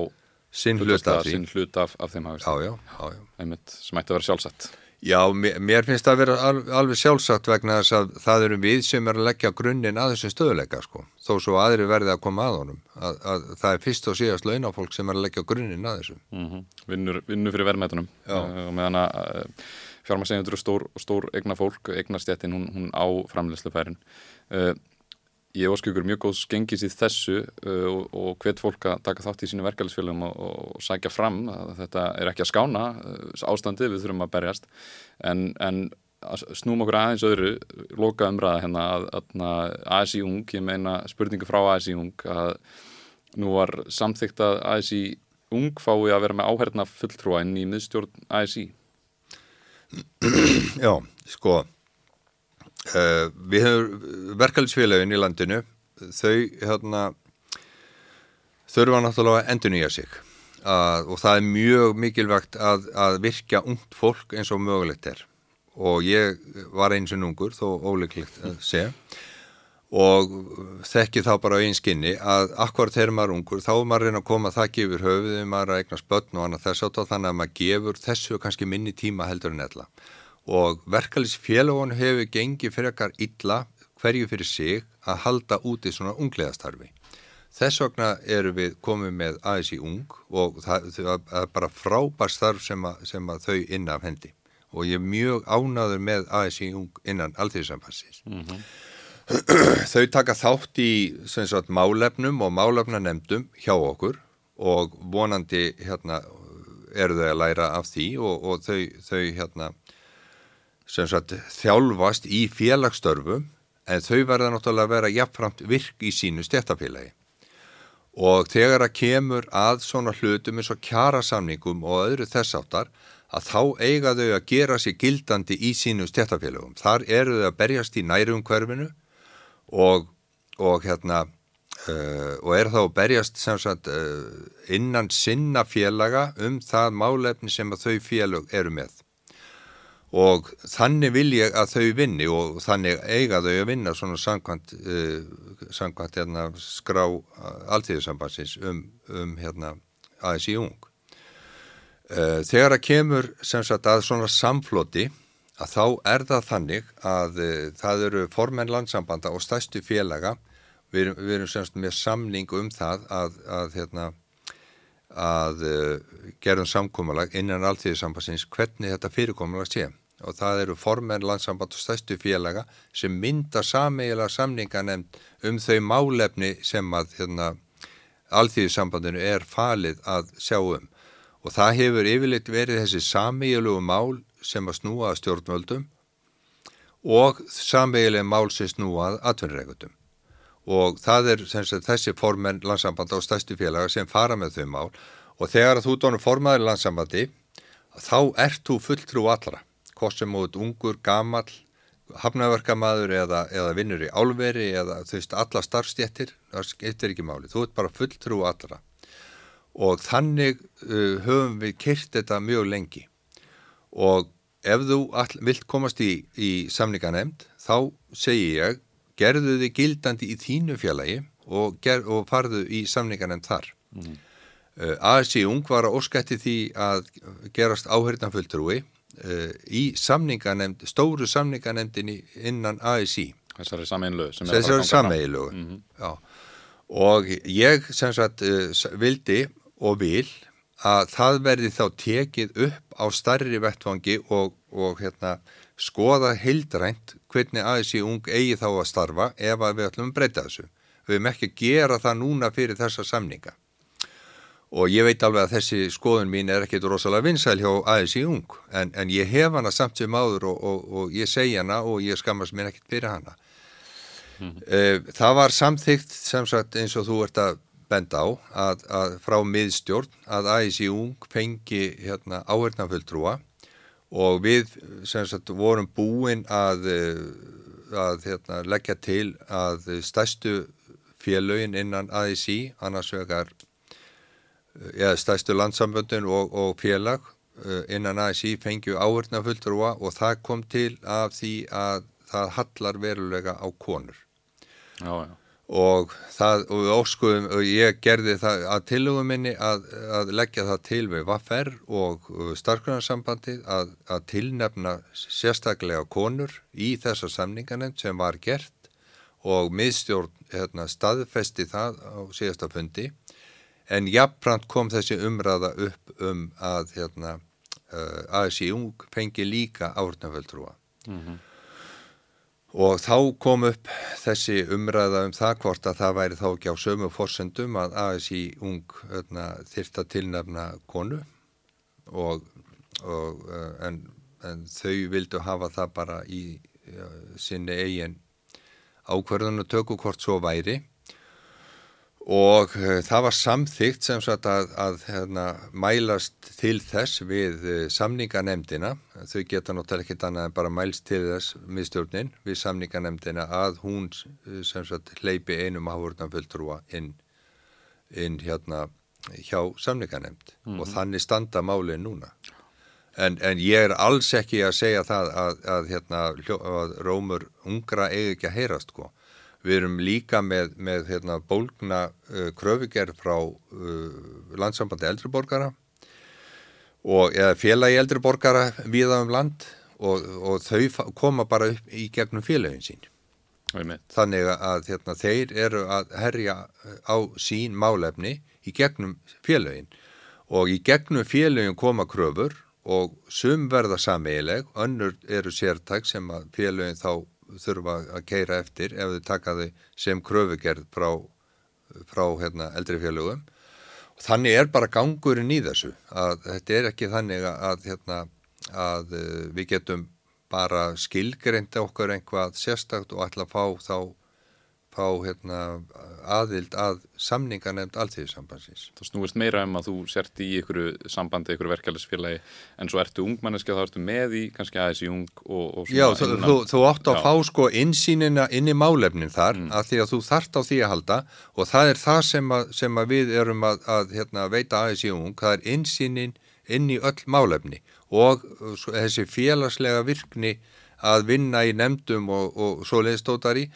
sinn hlut af, sín hlut af, af þeim hafvöxtur. Já, já, já. já. Einmitt, sem ætti að vera sjálfsagt. Já, mér, finnst það að vera alveg sjálfsagt vegna þess að það eru við sem er að leggja grunninn að þessu stöðuleika sko, þó svo aðri verði að koma að honum. Að, að það er fyrst og síðast launafólk sem er að leggja grunninn að þessu. Mm -hmm. vinnur, vinnur fyrir verðmætunum uh, og meðan að uh, fjármarsegjandur og stór, stór egna fólk, egna stjættin, hún, hún á framleyslufærin. Uh, ég óskjökur mjög góð skengis í þessu uh, og, og hvet fólk að taka þátt í sínu verkefælisfélagum og, og sækja fram að þetta er ekki að skána uh, ástandi, við þurfum að berjast. En, en snúm okkur aðeins öðru, loka umræða hérna að, að ASI Ung, ég meina spurningu frá ASI Ung að nú var samþygt að ASI Ung fái að vera með áherna fulltrúa inn í miðstjórn ASI Já, sko uh, við hefur verkefælsfélagin í landinu þau hérna þurfa náttúrulega að endur nýja sig. Að, og það er mjög mikilvægt að, að virkja ungt fólk eins og mögulegt er. Og ég var eins og ungur þó óleiklegt að segja og þekki þá bara á einskinni að akkord þegar maður er ungur þá er maður reyna að koma það gefur höfuð þegar maður er að eigna spötn og annað þess og þannig að maður gefur þessu kannski minni tíma heldur en ella og verkefælisfélagun hefur gengið fyrir ekkar illa hverju fyrir sig að halda úti svona ungleðastarfi. Þess vegna eru við komið með ASI ung og það, það er bara frábær starf sem að, sem að þau innan af hendi og ég er mjög ánaður með ASI ung innan alltíðsamfansins. Mm -hmm. Þau taka þátt í sagt, málefnum og málefnanemdum hjá okkur og vonandi hérna, eru þau að læra af því og, og þau, þau hérna, sagt, þjálfast í félagsstörfum en þau verða náttúrulega að vera jafnframt virk í sínu stjættafélagi og þegar að kemur að svona hlutum eins og kjarasamningum og öðru þessáttar að þá eiga þau að gera sér gildandi í sínu stjættafélagum. Þar eru þau að berjast í nærum hverfinu og, og hérna uh, og er þá að berjast sagt, uh, innan sinna félaga um það málefni sem þau félag eru með og þannig vil ég að þau vinni og þannig eiga þau að vinna svona samkvæmt, uh, samkvæmt hérna, skrá alltíðisambansins um, um hérna, ASI ung. Þegar að kemur sem sagt að svona samfloti að þá er það þannig að uh, það eru formenn landsambanda og stæstu félaga. Við erum, við erum semst með samning um það að, að, hérna, að uh, gerðum samkómalag innan alltíðisambansins hvernig þetta fyrirkomalag sé og það eru formenn landsamband og stæstu félaga sem mynda sameigilega samninga nefnd um þau málefni sem að hérna, alltíðisambandinu er falið að sjá um. Og það hefur yfirleitt verið þessi samíjulegu mál sem að snúa stjórnvöldum og samveigilega mál sem snúað atvinnureikutum og það er sagt, þessi formen landsambanda og stærstu félaga sem fara með þau mál. Og þegar þú dónum formaður landsambandi þá ert þú fulltrú allra hvort sem út ungur, gamal hafnaverkamaður eða, eða vinnur í álveri eða þú veist alla starfstjættir það skiptir ekki máli, þú ert bara fulltrú allra. Og þannig uh, höfum við kyrt þetta mjög lengi. Og ef þú all, vilt komast í, í samninganemnd þá segi ég gerðu þið gildandi í þínu fjalagi og, ger, og farðu í samninganemnd þar. Mm. uh, ASI Ung var að óskætti því að gerast áhörðanfulltrúi uh, í samninganemnd stóru samninganemndinni innan ASI Þessari sameinlögu Þessari sameinlögu mm -hmm. og ég sem sagt uh, vildi og vil að það verði þá tekið upp á starri vettfangi og, og hérna, skoða heildrænt hvernig í ung eigi þá að starfa ef að við ætlum að breyta þessu. Við hefum ekki að gera það núna fyrir þessa samninga. Og ég veit alveg að þessi skoðun mín er ekkit rosalega vinsæl hjá aðeins í ung, en, en ég hef hana samt sem áður og, og, og ég segja hana og ég skammast mér ekkit fyrir hana. Mm -hmm. Það var samþygt sem sagt eins og þú ert að benda á að, að frá miðstjórn að AISI ung fengi hérna, áhörnafulltrúa og við sagt, vorum búin að, að hérna, leggja til að stærstu félögin innan AISI, annars vegar ja, stærstu landsamböndin og, og félag eh, innan AISI fengju áhörnafulltrúa og það kom til af því að það hallar verulega á konur. Já, já og það, og óskuðum og ég gerði það að tilugum minni að, að leggja það til við Vaffer og starfgrunarsambandi að, að tilnefna sérstaklega konur í þessa samninganend sem var gert og miðstjórn hérna, staðfesti það á síðasta fundi en jafnframt kom þessi umræða upp um að hérna, uh, ASI Ung fengi líka árnaföldrúa mm -hmm. Og þá kom upp þessi umræða um það hvort að það væri þá ekki á sömu fórsendum að ASI ung hérna, þyrta tilnefna konu og, og, eh, en, en þau vildu hafa það bara í ja, sinni eigin ákverðun og tökku hvort svo væri og uh, það var samþygt sem sagt að, að hérna, mælast til þess við uh, samninganemdina, þau geta náttúrulega ekkert annað en bara mælst til þess miðstjórnin við samninganemdina að hún uh, sem sagt hleypi einum áhörðanfulltrúa inn, inn hérna hjá samninganemd mm -hmm. og þannig standa málið núna. En, en ég er alls ekki að segja það að, að, hérna, að rómur ungra eigi ekki að heyrast sko Við erum líka með, með hérna, bólgna uh, kröfugerð frá uh, landsambandi eldriborgara og eða félagi eldriborgara viða um land og, og þau koma bara upp í gegnum félagin sín. Þannig að hérna, þeir eru að herja á sín málefni í gegnum félagin og í gegnum félagin koma kröfur og sum verða sameileg, önnur eru sértæk sem að félagin þá þurfa að keira eftir ef þau taka þau sem kröfugerð frá, frá hérna, eldri fjölugum. Þannig er bara gangurinn í þessu að þetta er ekki þannig að, hérna, að eh, við getum bara skilgreinda okkur einhvað sérstakt og ætla að fá þá fá hérna, aðild að samninga nefnd alltíðisambansins. Það snúist meira um að þú sért í ykkur sambandi, ykkur verkefælisfélagi en svo ertu ungmanniski og þá ertu með í kannski aðeins í ung og, og svona. Já, þú, þú, þú átt að Já. fá sko insýnina inn í málefnin þar mm. að því að þú þart á því að halda og það er það sem að, sem að við erum að, að hérna, veita aðeins í ung, það er insýnin inn í öll málefni og þessi félagslega virkni að vinna í nefndum og, og svo leiðstótar í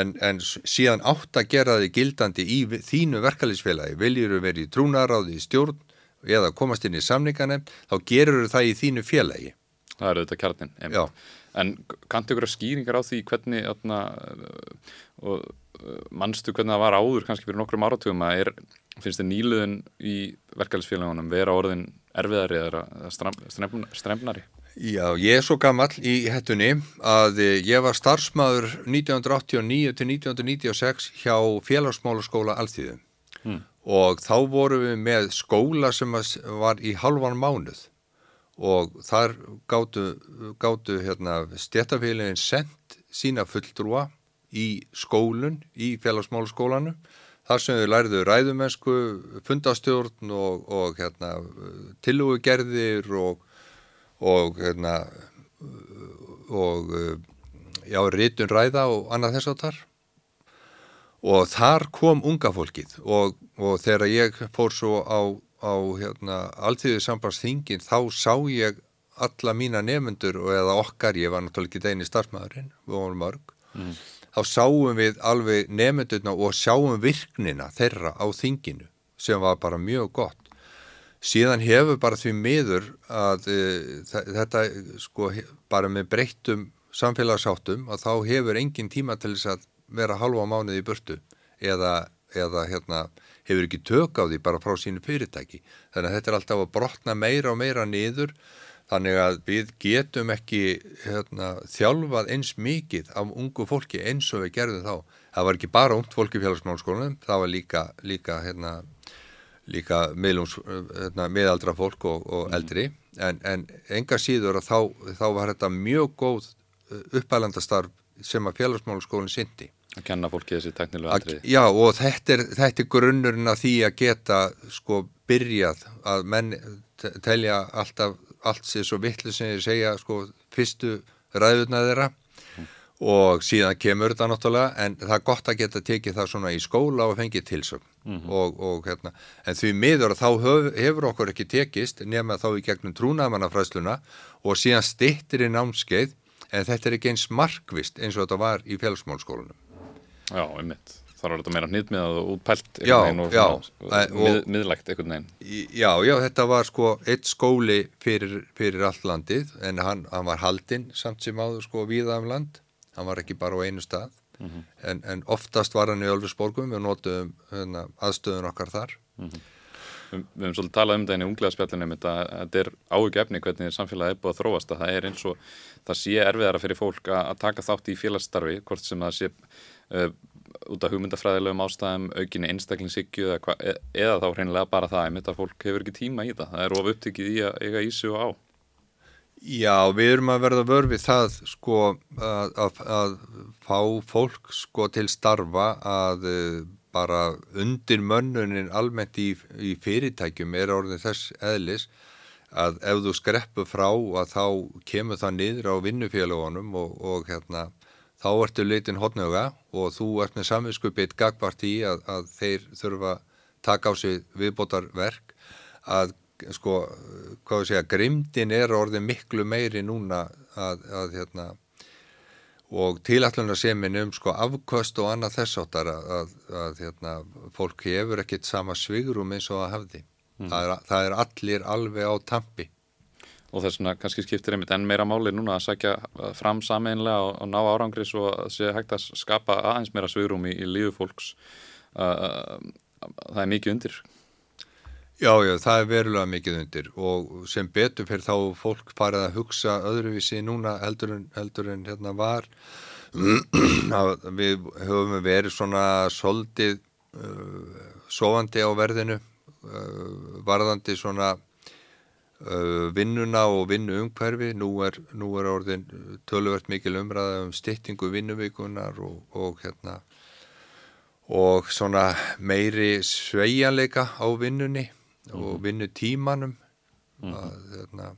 en, en síðan átt að gera þið gildandi í þínu verkefælisfélagi, viljur þú verið í trúnaráði í stjórn eða komast inn í samninganem, þá gerur þú það í þínu félagi. Það eru þetta kjarnin. Já. En kanntu ykkur að skýringar á því hvernig atna, og, mannstu hvernig það var áður kannski fyrir nokkrum áratugum að er, finnst þið nýluðin í verkefælisfélagunum vera orðin erfiðari eða stremnari? Já, ég er svo gammal í hættunni að ég var starfsmæður 1989 til 1996 hjá félagsmálaskóla Alþýðu mm. og þá vorum við með skóla sem var í halvan mánuð og þar gáttu, gáttu hérna, stjættafélagin sendt sína fulltrúa í skólun, í félagsmálaskólanu þar sem þau læriðu ræðumensku, fundastjórn og, og hérna, tilúugerðir og, og, hérna, og já, rítun ræða og annað þess áttar og þar kom unga fólkið og þegar ég fór svo á á hérna, alltíðu sambandsþingin þá sá ég alla mína nefnendur og eða okkar, ég var náttúrulega ekki degni starfsmæðurinn, við vorum mörg mm. þá sáum við alveg nefnendurna og sáum virknina þeirra á þinginu sem var bara mjög gott síðan hefur bara því miður að e, þetta sko bara með breyttum samfélagsáttum að þá hefur engin tíma til þess að vera halva mánuði í burtu eða, eða hérna hefur ekki tök á því bara frá sínu fyrirtæki. Þannig að þetta er alltaf að brotna meira og meira niður þannig að við getum ekki hérna, þjálfað eins mikið af ungu fólki eins og við gerðum þá. Það var ekki bara ungt fólki í félagsmálskólanum, það var líka, líka, hérna, líka meðlums, hérna, meðaldra fólk og, og mm. eldri en, en enga síður að þá, þá var þetta mjög góð uppælandastarf sem að félagsmálskólinn syndi. Að kenna fólki þessi teknilega andrið. Já og þetta er, þetta er grunnurinn að því að geta sko byrjað að menn telja alltaf allt sér svo vittlu sem ég segja sko fyrstu ræðuna þeirra. Og síðan kemur þetta náttúrulega en það er gott að geta tekið það svona í skóla og fengið tilsögn mm -hmm. og, og hérna en því miður þá höf, hefur okkur ekki tekist nema þá í gegnum trúnamannafræðsluna og síðan stittir í námskeið en þetta er ekki eins markvist eins og þetta var í félagsmálskólunum. Já, einmitt. Það var þetta meira hnýttmiðað og útpælt veginn og, og, og mið, miðlægt einhvern veginn. Já, já, þetta var sko eitt skóli fyrir, fyrir allt landið en hann, hann var haldinn samt sem áður sko viða um land. Hann var ekki bara á einu stað mm -hmm. en, en oftast var hann í Ölfusborgum og notuðum hérna, aðstöðun okkar þar. Mm -hmm. Við, við höfum svolítið talað um inn í unglega spjallinu að þetta er áhugjefni hvernig samfélagið er búið að þróast að það er eins og það sé erfiðara fyrir fólk að, taka þátt í félagsstarfi hvort sem það sé uh, út af hugmyndafræðilegum ástæðum, aukinni einstaklingshyggju eða, e, eða þá hreinlega bara það að fólk hefur ekki tíma í það. Það er of upptikið í að eiga ísu og á. Já, við erum að verða vörfið það sko að, að, að fá fólk sko til starfa að uh, bara undir mönnunin almennt í, í fyrirtækjum er orðin þess eðlis að ef þú skreppu frá að þá kemur það niður á vinnufélagunum og, og hérna þá ertu leitin hodnöga og þú ert með samvinskupið gagbart í að, að þeir þurfa taka á sig viðbótar verk að sko, hvað við segja, grimdin er orðið miklu meiri núna að, að hérna og tilallunasemin um sko afkvöst og annað þess áttar að, að hérna, fólk hefur ekkit sama svigurum eins og að hafði. Mm. Það, er, það er allir alveg á tampi og þess vegna kannski skiptir einmitt enn meira máli núna að sækja fram sameinlega og, og ná árangri svo að sé hægt að skapa aðeins meira svörum í, í lífu fólks uh, það er mikið undir Já, já, það er verulega mikið undir og sem betur fyrir þá fólk farið að hugsa öðruvísi núna heldur en, heldur en hérna var. Við höfum verið svona soldið uh, sofandi á verðinu uh, varðandi svona Uh, vinnuna og vinnu umhverfi nú er, nú er orðin töluvert mikil umræða um styttingu vinnuvíkunar og, og hérna og svona meiri sveianleika á vinnunni mm -hmm. og mhm. vinnutímanum mm -hmm. að, hérna,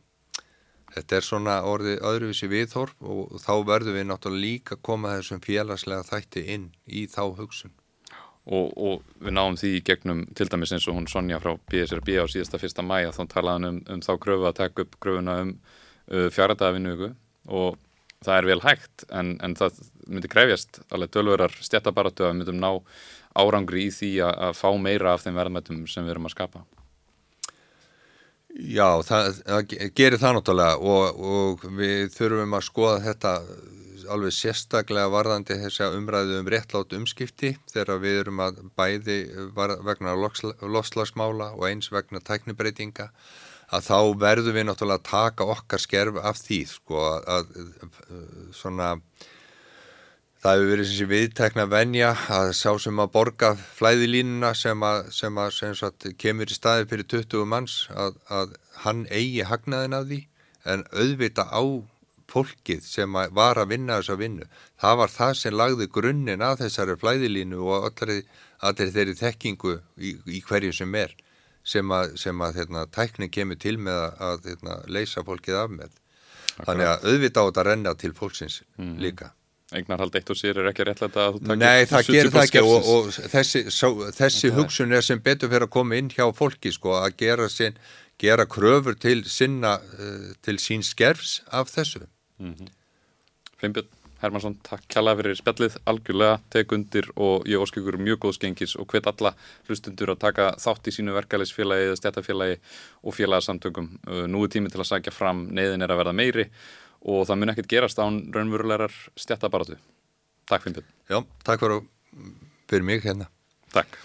þetta er svona orðið öðruvísi viðhorf og þá verðum við náttúrulega líka að koma þessum félagslega þætti inn í þá hugsun og, og við náum því gegnum til dæmis eins og hún Sonja frá BSRB á síðasta fyrsta mæja þá talaðan um, um þá gröfu að taka upp gröfuna um uh, fjáradafinnugu og það er vel hægt en, en það myndi krefjast alveg tölverar stjættabaratu að við myndum ná árangri í því að, að fá meira af þeim verðmættum sem við erum að skapa Já, það, það gerir það náttúrulega og, og við þurfum að skoða þetta alveg sérstaklega varðandi þess að umræðu um réttlátt umskipti þegar við erum að bæði vegna loslagsmála og eins vegna tæknibreitinga að þá verðum við náttúrulega að taka okkar skerf af því sko að, að svona Það hefur verið þessi viðtekna venja að sá sem að borga flæðilínuna sem að, sem að sem sagt, kemur í staði fyrir 20 manns að, að hann eigi hagnaðin af því en auðvita á fólkið sem að var að vinna þessa vinnu. Það var það sem lagði grunninn að þessari flæðilínu og allir, þeirri þekkingu í, í hverju sem er sem að, sem að hérna, tæknin kemur til með að hérna, leysa fólkið af með. Þannig að auðvita á þetta renna til fólksins mm. líka. Eignarhald eitt og sér er ekki réttlega að þú takir Nei, það gerir það ekki og, og þessi, sá, þessi hugsun er sem betur fyrir að koma inn hjá fólki sko að gera, sin, gera kröfur til sinna, uh, til sín skerfs af þessu. Mm -hmm. Fleimbjörn Hermansson, takk kjalla fyrir spjallið, algjörlega tekundir og ég óskilgur mjög góð skengis og hvet alla hlustundur að taka þátt í sínu verkefælisfélagi eða stjættafélagi og félagsamtökum. Uh, nú er tími til að sækja fram, neyðin er að verða meiri og það mun ekkert gerast án raunverulegar stjættabaratu. Takk fyrir mig. Já, takk fyrir, fyrir mig hérna. Takk.